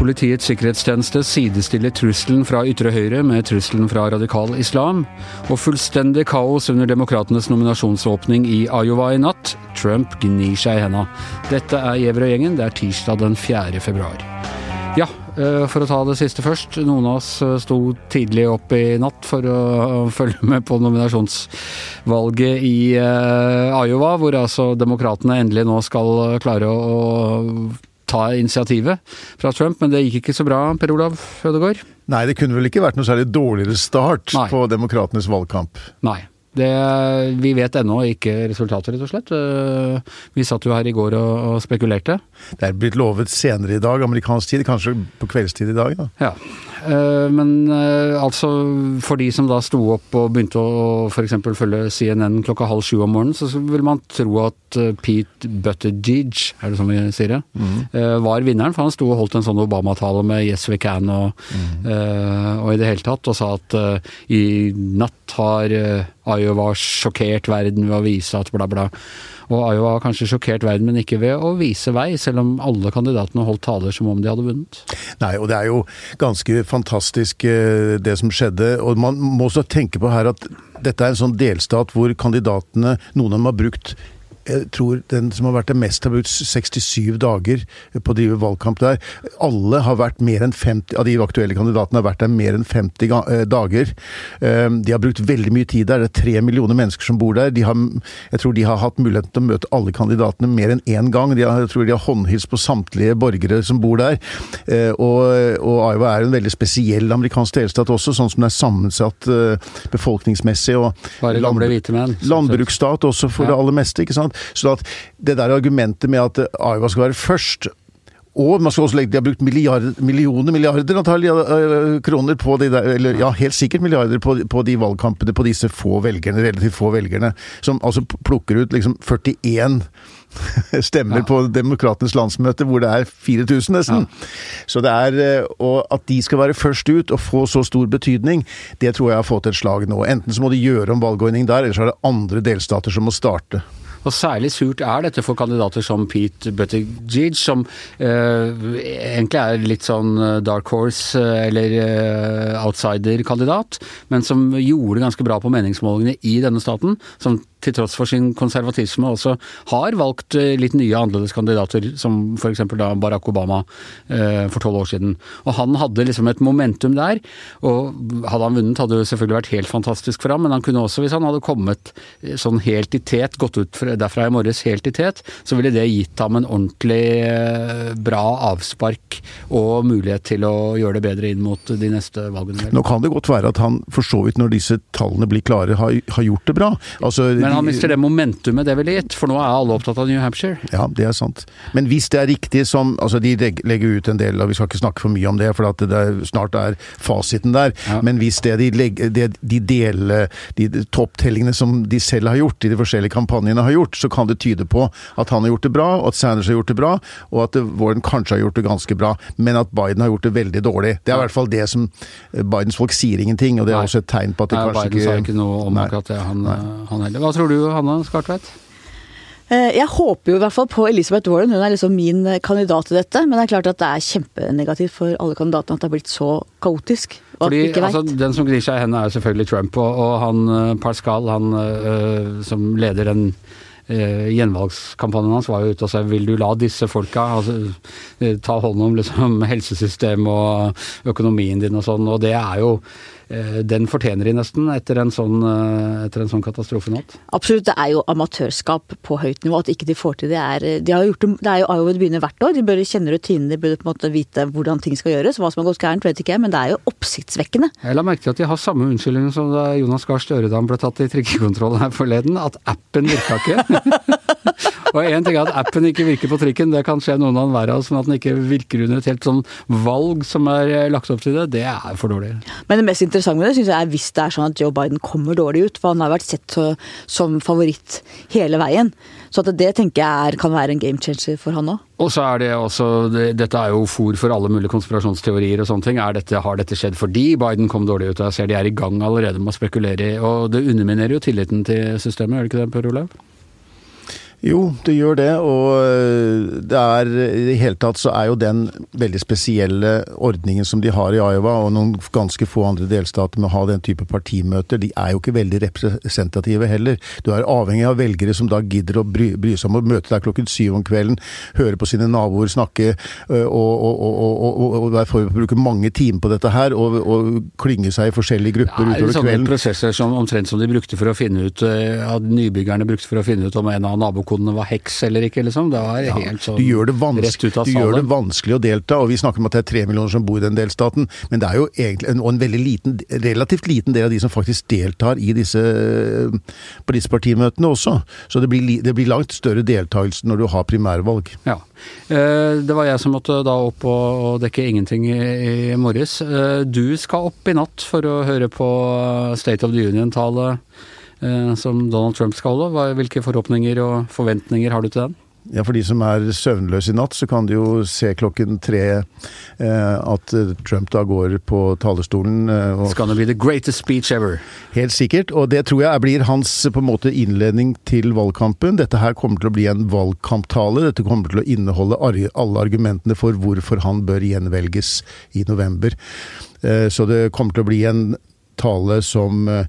Politiets sikkerhetstjeneste sidestiller trusselen fra ytre høyre med trusselen fra radikal islam, og fullstendig kaos under demokratenes nominasjonsåpning i Iowa i natt. Trump gnir seg i henda. Dette er Gjever og gjengen, det er tirsdag den 4. februar. Ja, for å ta det siste først. Noen av oss eh, sto tidlig opp i natt for å følge med på nominasjonsvalget i eh, Iowa, hvor altså demokratene endelig nå skal klare å ta initiativet fra Trump, men det gikk ikke så bra, Per Olav Ødegaard? Nei, det kunne vel ikke vært noe særlig dårligere start Nei. på demokratenes valgkamp. Nei. Det, vi vet ennå ikke resultatet, rett og slett. Eh, vi satt jo her i går og, og spekulerte. Det er blitt lovet senere i dag, amerikansk tid, kanskje på kveldstid i dag. da. Ja. Eh, men eh, altså, for de som da sto opp og begynte å f.eks. følge CNN klokka halv sju om morgenen, så vil man tro at Pete Buttigieg, er det som vi sier det, mm. var vinneren. For han sto og holdt en sånn Obama-tale med 'Yes we can' og, mm. og, i det hele tatt, og sa at i natt har Iowa sjokkert verden ved å vise at bla, bla. Og Iowa har kanskje sjokkert verden, men ikke ved å vise vei, selv om alle kandidatene holdt taler som om de hadde vunnet. Nei, og det er jo ganske fantastisk det som skjedde. Og man må også tenke på her at dette er en sånn delstat hvor kandidatene, noen av dem har brukt jeg tror den som har vært det mest, har brukt 67 dager på å drive valgkamp der. Alle har vært mer enn 50, av de aktuelle kandidatene har vært der mer enn 50 eh, dager. Ehm, de har brukt veldig mye tid der. Det er tre millioner mennesker som bor der. De har, jeg tror de har hatt muligheten til å møte alle kandidatene mer enn én gang. De har, jeg tror de har håndhilst på samtlige borgere som bor der. Eh, og, og Iowa er en veldig spesiell amerikansk delstat også, sånn som den er sammensatt eh, befolkningsmessig. og gamle hvite menn. Landbruksstat også, for ja. det aller meste. ikke sant? Så at det der argumentet med at Aiva skal være først og man skal også legge, de har brukt milliard, millioner milliarder antagelig, kroner på de der, eller ja, helt sikkert milliarder på, på, de valgkampene på disse få velgerne, relativt få velgerne, som altså plukker ut liksom 41 stemmer ja. på Demokratenes landsmøte, hvor det er 4000 nesten. Ja. Så det er eh, Og at de skal være først ut og få så stor betydning, det tror jeg har fått et slag nå. Enten så må de gjøre om valgordningen der, eller så er det andre delstater som må starte. Og særlig surt er dette for kandidater som Pete Buttigieg, som eh, egentlig er litt sånn eh, dark horse eh, eller eh, outsider-kandidat, men som gjorde ganske bra på meningsmålingene i denne staten. Som til tross for sin konservatisme også har valgt eh, litt nye annerledes kandidater, som f.eks. da Barack Obama eh, for tolv år siden. Og han hadde liksom et momentum der, og hadde han vunnet hadde det selvfølgelig vært helt fantastisk for ham, men han kunne også, hvis han hadde kommet eh, sånn helt i tet, gått ut derfra i morges helt i tet, så ville det gitt ham en ordentlig bra avspark og mulighet til å gjøre det bedre inn mot de neste valgene. Nå kan det godt være at han for så vidt, når disse tallene blir klare, har, har gjort det bra. Altså, men han mister det momentumet det ville gitt, for nå er alle opptatt av New Hampshire. Ja, det er sant. Men hvis det er riktig som Altså, de legger ut en del, og vi skal ikke snakke for mye om det, for at det er, snart er fasiten der. Ja. Men hvis det de, legger, det, de deler de topptellingene som de selv har gjort, i de forskjellige kampanjene har gjort, så kan det tyde på at han har gjort det bra, og at Sanders har gjort det bra, og at Warren kanskje har gjort det ganske bra, men at Biden har gjort det veldig dårlig. Det er i hvert fall det som Bidens folk sier ingenting, og det er Nei. også et tegn på at de Nei, kanskje Biden ikke Biden sa ikke noe om akkurat det, han, han heller. Hva tror du, Hanne Skartveit? Eh, jeg håper jo i hvert fall på Elizabeth Warren, hun er liksom min eh, kandidat til dette. Men det er klart at det er kjempenegativt for alle kandidatene at det har blitt så kaotisk. Fordi altså, Den som gnir seg i hendene er jo selvfølgelig Trump, og, og han eh, Pascal, han øh, som leder den øh, gjenvalgskampanjen hans, var jo ute og sa vil du la disse folka altså, ta hånd om liksom, helsesystemet og økonomien din og sånn, og det er jo den fortjener de nesten etter en sånn, eh, etter en sånn katastrofenatt. Absolutt, det er jo amatørskap på høyt nivå. At ikke de får til det er de har gjort det, det er jo Iowa begynner hvert år. De bør kjenne rutinene, de bør på en måte vite hvordan ting skal gjøres. Hva som har gått gærent, vet ikke jeg, men det er jo oppsiktsvekkende. Jeg la merke til at de har samme unnskyldning som da Jonas Gahr Støre da han ble tatt i trikkekontroll her forleden, at appen virka ikke. Og én ting er at appen ikke virker på trikken, det kan skje noen av hver av oss, men at den ikke virker under et helt sånn valg som er eh, lagt opp til det, det er for dårlig. Men det mest interessante med det synes jeg er hvis det er sånn at Joe Biden kommer dårlig ut, for han har vært sett som favoritt hele veien. Så det tenker jeg er, kan være en game changer for han òg. Og så er det også, det, Dette er jo fòr for alle mulige konspirasjonsteorier og sånne ting. Dette, har dette skjedd fordi Biden kom dårlig ut? Jeg ser de er i gang allerede med å spekulere, og det underminerer jo tilliten til systemet, gjør det ikke det, Per Olav? Jo, det gjør det. Og eh, det er i det hele tatt så er jo den veldig spesielle ordningen som de har i Iowa, og noen ganske få andre delstater med å ha den type partimøter, de er jo ikke veldig representative heller. Du er avhengig av velgere som da gidder å bry, bry seg om å møte deg klokken syv om kvelden, høre på sine naboer snakke, og, og, og, og derfor bruke mange timer på dette her, og, klynge seg i forskjellige grupper utover kvelden. Det er sånne prosesser som omtrent som de brukte for å finne ut, at nybyggerne brukte for å finne ut om en av nabokommunene kodene var heks eller ikke, liksom. Det var helt sånn du gjør det rett ut av Du gjør det vanskelig å delta, og vi snakker om at det er tre millioner som bor i den delstaten, men det er jo egentlig en, og en veldig liten, relativt liten del av de som faktisk deltar i disse, på disse partimøtene også. Så det blir, det blir langt større deltakelse når du har primærvalg. Ja. Eh, det var jeg som måtte da opp og dekke ingenting i morges. Eh, du skal opp i natt for å høre på State of the Union-tale Eh, som Donald Trump skal holde. Hvilke forhåpninger og forventninger har du til den? Ja, For de som er søvnløse i natt, så kan de jo se klokken tre eh, at eh, Trump da går på talerstolen. Eh, og It's gonna be the greatest speech ever. Helt sikkert, og det tror jeg blir hans på en måte innledning til valgkampen. Dette her kommer til å bli en valgkamptale. Dette kommer til å inneholde alle argumentene for hvorfor han bør gjenvelges i november. Eh, så det kommer til å bli en tale som eh,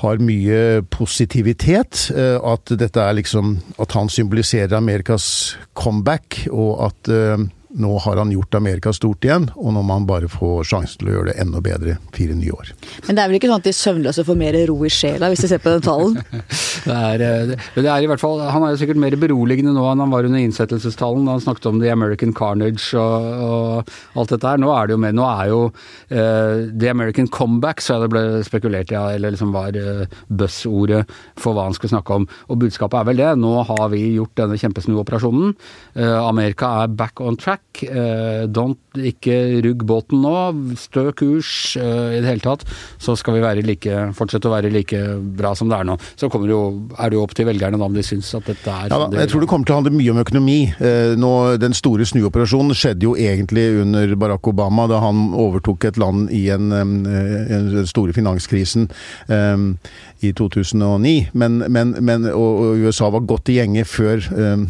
har mye positivitet. Eh, at dette er liksom At han symboliserer Amerikas comeback, og at eh, nå har han gjort Amerika stort igjen, og nå må han bare få sjansen til å gjøre det enda bedre fire nye år. Men det er vel ikke sånn at de søvnløse får mer ro i sjela, hvis de ser på den talen? det, er, eh, det er i hvert fall, Han er jo sikkert mer beroligende nå enn han var under innsettelsestalen, da han snakket om The American Carnage og, og, alt dette her. Nå er det jo mer, nå er jo uh, The American Comeback, så det ble spekulert i, ja, eller liksom var uh, buzzordet for hva han skulle snakke om. Og budskapet er vel det. Nå har vi gjort denne kjempesnuoperasjonen. Uh, Amerika er back on track back. Uh, don't, ikke rugg båten nå. Stø kurs uh, i det hele tatt. Så skal vi være like, fortsette å være like bra som det er nå. Så jo, er det jo opp til velgerne da om de syns at dette er ja, Jeg tror det kommer til å handle mye om økonomi. Uh, nå, den store snuoperasjonen skjedde jo egentlig under Barack Obama, da han overtok et land i en, den store finanskrisen um, i 2009. Men, men, men, og, og USA var godt i gjenge før um,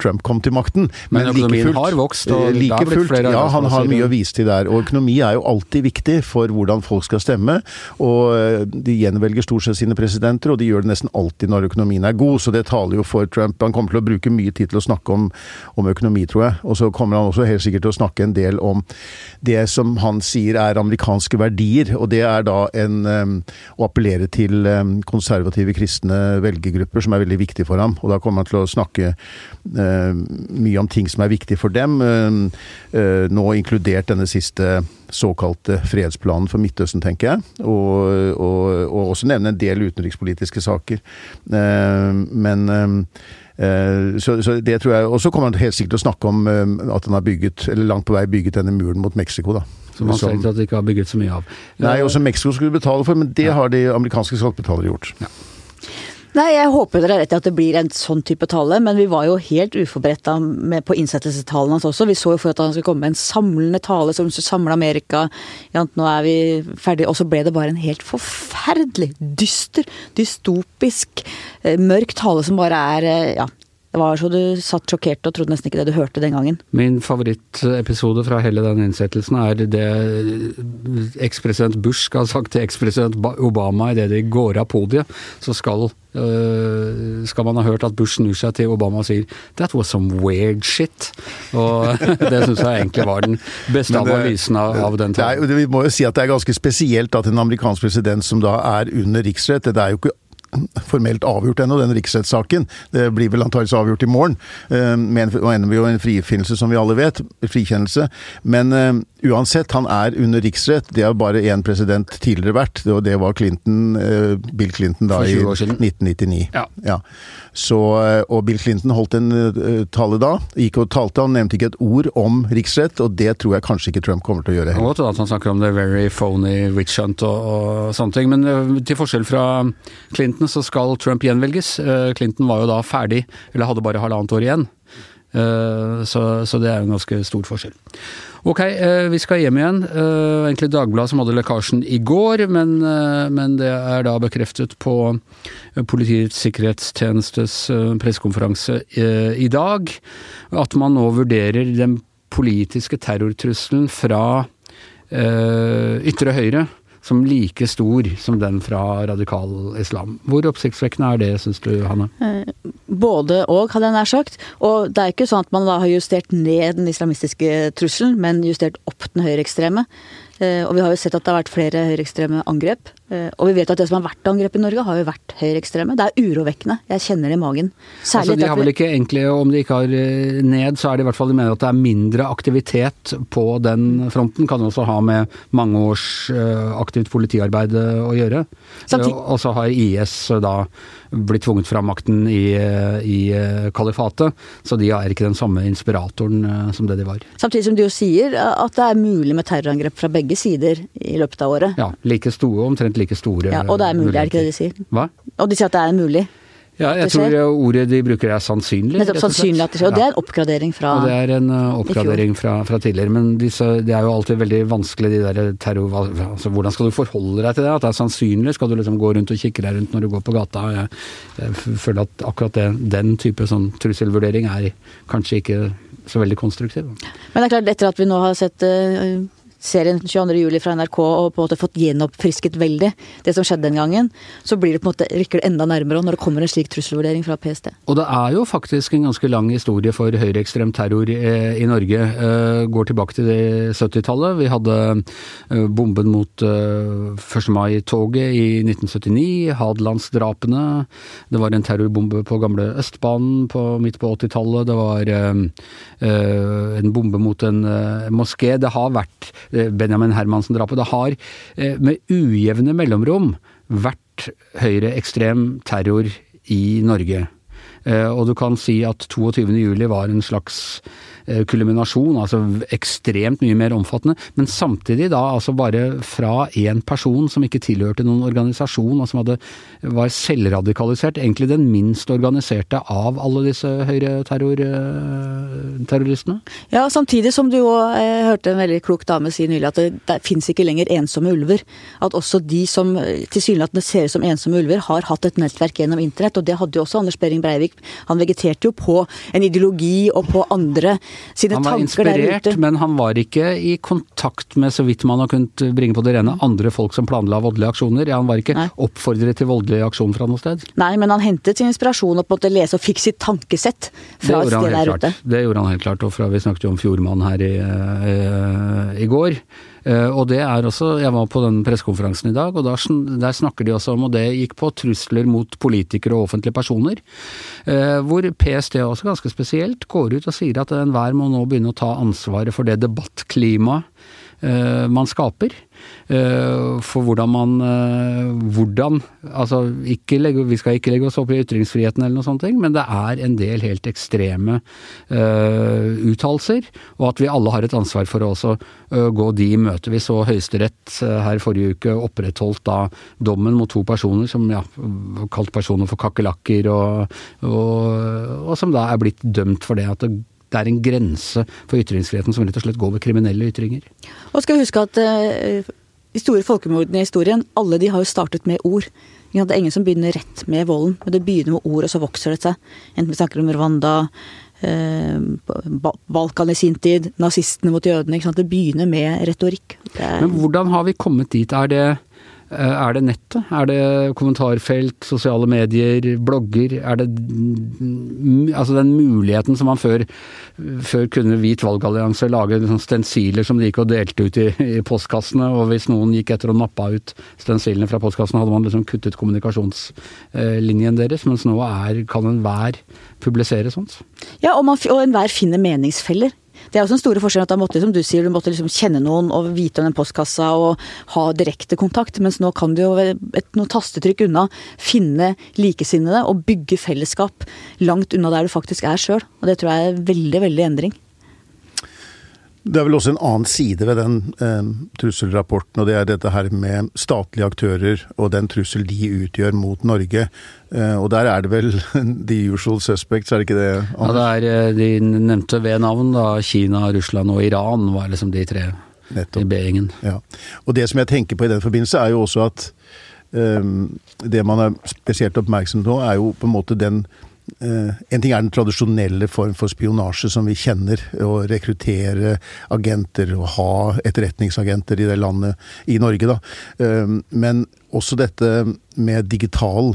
Trump kom til makten. Men, Men økonomien fullt, har vokst, og like det har blitt flere Ja, han har mye å vise til der. Og økonomi er jo alltid viktig for hvordan folk skal stemme. Og eh, de gjenvelger stort sett sine presidenter, og de gjør det nesten alltid når økonomien er god. Så det taler jo for Trump. Han kommer til å bruke mye tid til å snakke om, om økonomi, tror jeg. Og så kommer han også helt sikkert til å snakke en del om det som han sier er amerikanske verdier. Og det er da en, um, å appellere til um, konservative kristne velgergrupper, som er veldig viktig for ham. Og da kommer han til å snakke Eh, mye om ting som er viktig for dem. Eh, eh, nå inkludert denne siste såkalte fredsplanen for Midtøsten, tenker jeg. Og, og, og også nevne en del utenrikspolitiske saker. Men så, så, det tror jeg, Og så kommer han helt sikkert til å snakke om at han har bygget, eller langt på vei bygget denne muren mot Mexico. da. Som han selv at de ikke har bygget så mye av. Nei, også Mexico skulle betale for, men det har de amerikanske skattebetalere gjort. Ja. Nei, jeg håper dere er rett i at det blir en sånn type tale, men vi var jo helt uforberedta på innsettelsestalen hans også. Vi så jo for at han skulle komme med en samlende tale som skulle samle Amerika. Ja, nå er vi ferdige. Og så ble det bare en helt forferdelig dyster, dystopisk, eh, mørk tale som bare er eh, ja, det var så du satt sjokkert og trodde nesten ikke det du hørte den gangen. Min favorittepisode fra hele den innsettelsen er det ekspresident Bush skal ha sagt til ekspresident Obama idet de går av podiet. Så skal, øh, skal man ha hørt at Bush snur seg til Obama og sier 'That was some weird shit'. Og det syns jeg egentlig var den beste analysen av, av den tiden. Vi må jo si at det er ganske spesielt at en amerikansk president som da er under riksrett Det er jo ikke formelt avgjort ennå, den riksrettssaken. Det blir vel antakeligvis avgjort i morgen. Men nå ender vi jo en frifinnelse, som vi alle vet. Frikjennelse. Men uansett, han er under riksrett. Det har bare én president tidligere vært, og det var Clinton, Bill Clinton da i 1999. Ja. ja. Så, og Bill Clinton holdt en tale da. Gikk og talte, han nevnte ikke et ord om riksrett, og det tror jeg kanskje ikke Trump kommer til å gjøre heller. Godt at han snakker om the very phony witch hunt og, og sånne ting, men til forskjell fra Clinton så skal Trump gjenvelges. Clinton var jo da ferdig, eller hadde bare halvannet år igjen. Så, så det er en ganske stor forskjell. Ok, vi skal hjem igjen. Egentlig Dagbladet som hadde lekkasjen i går, men, men det er da bekreftet på Politiets sikkerhetstjenestes pressekonferanse i dag at man nå vurderer den politiske terrortrusselen fra ytre høyre som like stor som den fra radikal islam. Hvor oppsiktsvekkende er det, syns du, Hanne? Både og, hadde jeg nær sagt. Og det er ikke sånn at man da har justert ned den islamistiske trusselen, men justert opp den høyreekstreme. Og vi har jo sett at det har vært flere høyreekstreme angrep. Eh, og vi vet at det som har vært angrep i Norge, har jo vært høyreekstreme. Det er urovekkende. Jeg kjenner det i magen. Særlig altså, de har vel ikke egentlig, om de ikke har eh, ned, så er det i hvert fall de mener at det er mindre aktivitet på den fronten. Kan også ha med mange års eh, aktivt politiarbeid å gjøre. Og så har IS da blitt tvunget fra makten i, i kalifatet, så de er ikke den samme inspiratoren som det de var. Samtidig som du jo sier at det er mulig med terrorangrep fra begge sider i løpet av året. Ja, like store, omtrent omtrent like store Ja, Og det er mulig, er det ikke det de sier? Hva? Og de sier at det er mulig? Ja, jeg tror ordet de bruker er sannsynlig. Nettopp sannsynlig at det skjer, og det er en oppgradering fra Og det er en uh, oppgradering fra, fra, tidligere. Men disse, det er jo alltid veldig vanskelig, de der terror... Altså, hvordan skal du forholde deg til det? At det er sannsynlig? Skal du liksom gå rundt og kikke deg rundt når du går på gata? Jeg, jeg føler at akkurat det, den type sånn trusselvurdering er kanskje ikke så veldig konstruktiv. Men det er klart, etter at vi nå har sett uh, serien 22.07. fra NRK og på en måte fått gjenoppfrisket veldig det som skjedde den gangen, så blir det på en måte, rykker det enda nærmere når det kommer en slik trusselvurdering fra PST. Og det er jo faktisk en ganske lang historie for høyreekstrem terror eh, i Norge. Eh, går tilbake til 70-tallet. Vi hadde eh, bomben mot 1. mai-toget i 1979, Hadelandsdrapene. Det var en terrorbombe på gamle Østbanen på, midt på 80-tallet. Det var en bombe mot en moské. Det har vært Benjamin Hermansen-drapet. Det har eh, med ujevne mellomrom vært høyreekstrem terror i Norge. Eh, og du kan si at 22.07 var en slags Eh, kulminasjon, altså ekstremt mye mer omfattende, men samtidig da altså bare fra én person som ikke tilhørte noen organisasjon, og som hadde, var selvradikalisert, egentlig den minst organiserte av alle disse høyreterroristene. Ja, samtidig som du òg hørte en veldig klok dame si nylig at det, det fins ikke lenger ensomme ulver. At også de som tilsynelatende ser ut som ensomme ulver, har hatt et nettverk gjennom internett, og det hadde jo også Anders Behring Breivik. Han vegeterte jo på en ideologi og på andre sine tanker der ute. Han var inspirert, men han var ikke i kontakt med, så vidt man har kunnet bringe på det rene, andre folk som planla voldelige aksjoner. Ja, han var ikke Nei. oppfordret til voldelig aksjon fra noe sted. Nei, men han hentet sin inspirasjon og på en måte lese og fikk sitt tankesett fra et sted der ute. Det gjorde han helt klart, og fra vi snakket jo om Fjordmann her i, i, eh, i går. Eh, og det er også Jeg var på den pressekonferansen i dag, og der, snakker de også om, og det gikk på trusler mot politikere og offentlige personer. Eh, hvor PST også ganske spesielt går ut og sier at enhver må nå begynne å ta ansvaret for det debattklimaet Eh, man skaper. Eh, for hvordan man eh, Hvordan Altså, legge, vi skal ikke legge oss opp i ytringsfriheten eller noe sånt, men det er en del helt ekstreme uh, uttalelser. Og at vi alle har et ansvar for å også uh, gå de i møte. Vi så Høyesterett uh, her forrige uke opprettholdt da dommen mot to personer som ja, kalt personer for kakerlakker, og, og, og, som da er blitt dømt for det. at det det er en grense for ytringsfriheten som rett og slett går ved kriminelle ytringer. Og skal huske at uh, de store folkemordene i historien, alle de har jo startet med ord. Det er ingen som begynner rett med volden, men det begynner med ord, og så vokser det seg. Enten vi snakker om Rwanda, eh, Balkan i sin tid, nazistene mot jødene. Det begynner med retorikk. Er... Men hvordan har vi kommet dit? Er det Er det nettet? Er det kommentarfelt, sosiale medier, blogger? Er det altså den muligheten som man før, før kunne Hvit valgallianse lage sånn stensiler som de gikk og delte ut i, i, postkassene, og hvis noen gikk etter og nappa ut stensilene fra postkassene, hadde man liksom kuttet kommunikasjonslinjen deres, mens nå er, kan enhver publisere sånt. Ja, og, man, og enhver finner meningsfeller. Det er også den store forskjellen at da måtte, som du sier, du måtte liksom kjenne noen og vite om den postkassa og ha direkte kontakt, mens nå kan du jo et, noe tastetrykk unna finne likesinnede og bygge fellesskap langt unna der du faktisk er sjøl. Og det tror jeg er veldig, veldig endring. Det er vel også en annen side ved den eh, trusselrapporten, og det er dette her med statlige aktører og den trussel de utgjør mot Norge. Eh, og der er det vel the usual suspects, er det ikke det? Anders? Ja, det er eh, de nevnte ved navn, da. Kina, Russland og Iran var liksom de tre Nettopp. i B-gjengen. Ja. Og det som jeg tenker på i den forbindelse, er jo også at eh, det man er spesielt oppmerksom på, er jo på en måte den en ting er den tradisjonelle form for spionasje som vi kjenner. Å rekruttere agenter og ha etterretningsagenter i det landet, i Norge, da. Eh, men også dette med digital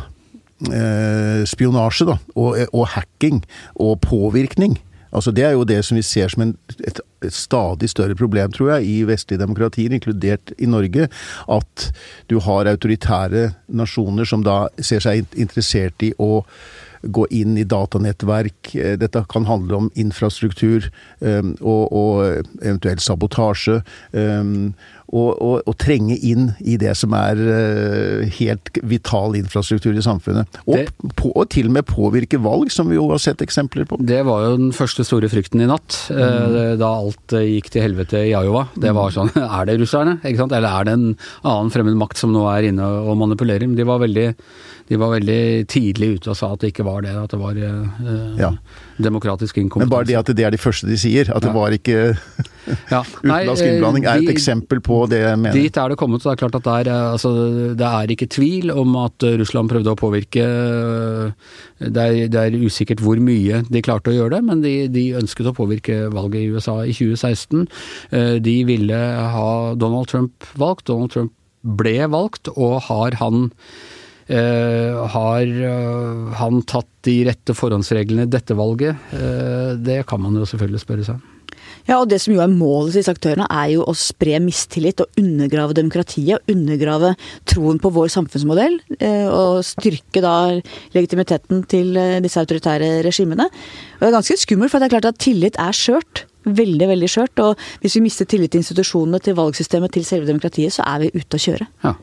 eh, spionasje, da. Og, og hacking og påvirkning. Altså Det er jo det som vi ser som en, et, et, stadig større problem, tror jeg, i vestlige demokratier, inkludert i Norge. At du har autoritære nasjoner som da ser seg interessert i å gå inn i datanettverk. Eh, dette kan handle om infrastruktur eh, og, og eventuelt sabotasje. Eh, og, og, og, trenge inn i det som er helt vital infrastruktur i samfunnet. Og, det, på, og, til og med påvirke valg, som vi jo har sett eksempler på. Det var jo den første store frykten i natt, mm. da alt gikk til helvete i Iowa. Det var sånn Er det russerne? Ikke sant? Eller er det en annen fremmed makt som nå er inne og manipulerer? De var veldig de var veldig tidlig ute og sa at det ikke var det. At det var eh, ja. demokratisk inkompetanse. Men bare det at det er de første de sier, at det var ikke ja. utenlandsk eh, innblanding, er et eksempel på det jeg mener. Dit er det kommet. så Det er klart at det er, eh, altså, det er ikke tvil om at Russland prøvde å påvirke. Det er, det er, usikkert hvor mye de klarte å gjøre det, men de, de ønsket å påvirke valget i USA i 2016. De ville ha Donald Trump valgt. Donald Trump ble valgt, og har han har uh, han tatt de rette forhåndsreglene i dette valget? Uh, det kan man jo selvfølgelig spørre seg. Ja, og det som jo er målet til disse aktørene, er jo å spre mistillit og undergrave demokratiet. og Undergrave troen på vår samfunnsmodell. Og styrke da legitimiteten til disse autoritære regimene. Og det er ganske skummelt, for det er klart at tillit er skjørt. Veldig, veldig skjørt. Og hvis vi mister tillit til institusjonene, til valgsystemet, til selve demokratiet, så er vi ute å kjøre. Ja.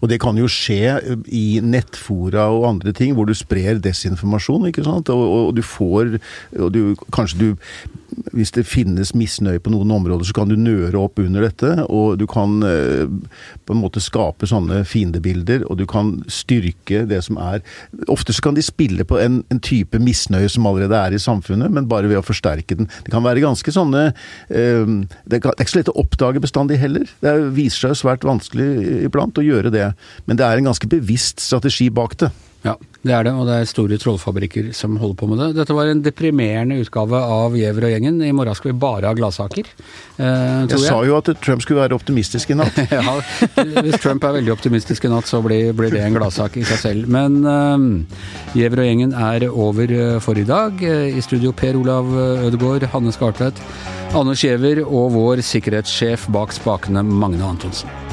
Og det kan jo skje i nettfora og andre ting, hvor du sprer desinformasjon, ikke sant. Og, og du får og du, Kanskje du hvis det finnes misnøye på noen områder, så kan du nøre opp under dette. Og du kan eh, på en måte skape sånne fiendebilder, og du kan styrke det som er Ofte så kan de spille på en, en, type misnøye som allerede er i samfunnet, men bare ved å forsterke den. Det kan være ganske sånne eh, Det er ikke så lett å oppdage bestandig heller. Det viser seg svært vanskelig iblant å gjøre det. Men det er en ganske bevisst strategi bak det. Ja, det er det, og det er store trollfabrikker som holder på med det. Dette var en deprimerende utgave av Gjever og gjengen. I morgen skal vi bare ha gladsaker. Eh, jeg, jeg sa jo at Trump skulle være optimistisk i natt. ja, hvis Trump er veldig optimistisk i natt, så blir, blir det en gladsak i seg selv. Men uh, og gjengen er over eh, for i dag. Eh, I studio Per Olav Ødegaard, Hanne Skartvedt, Anders Gjever og vår sikkerhetssjef bak spakene, Magne Antonsen.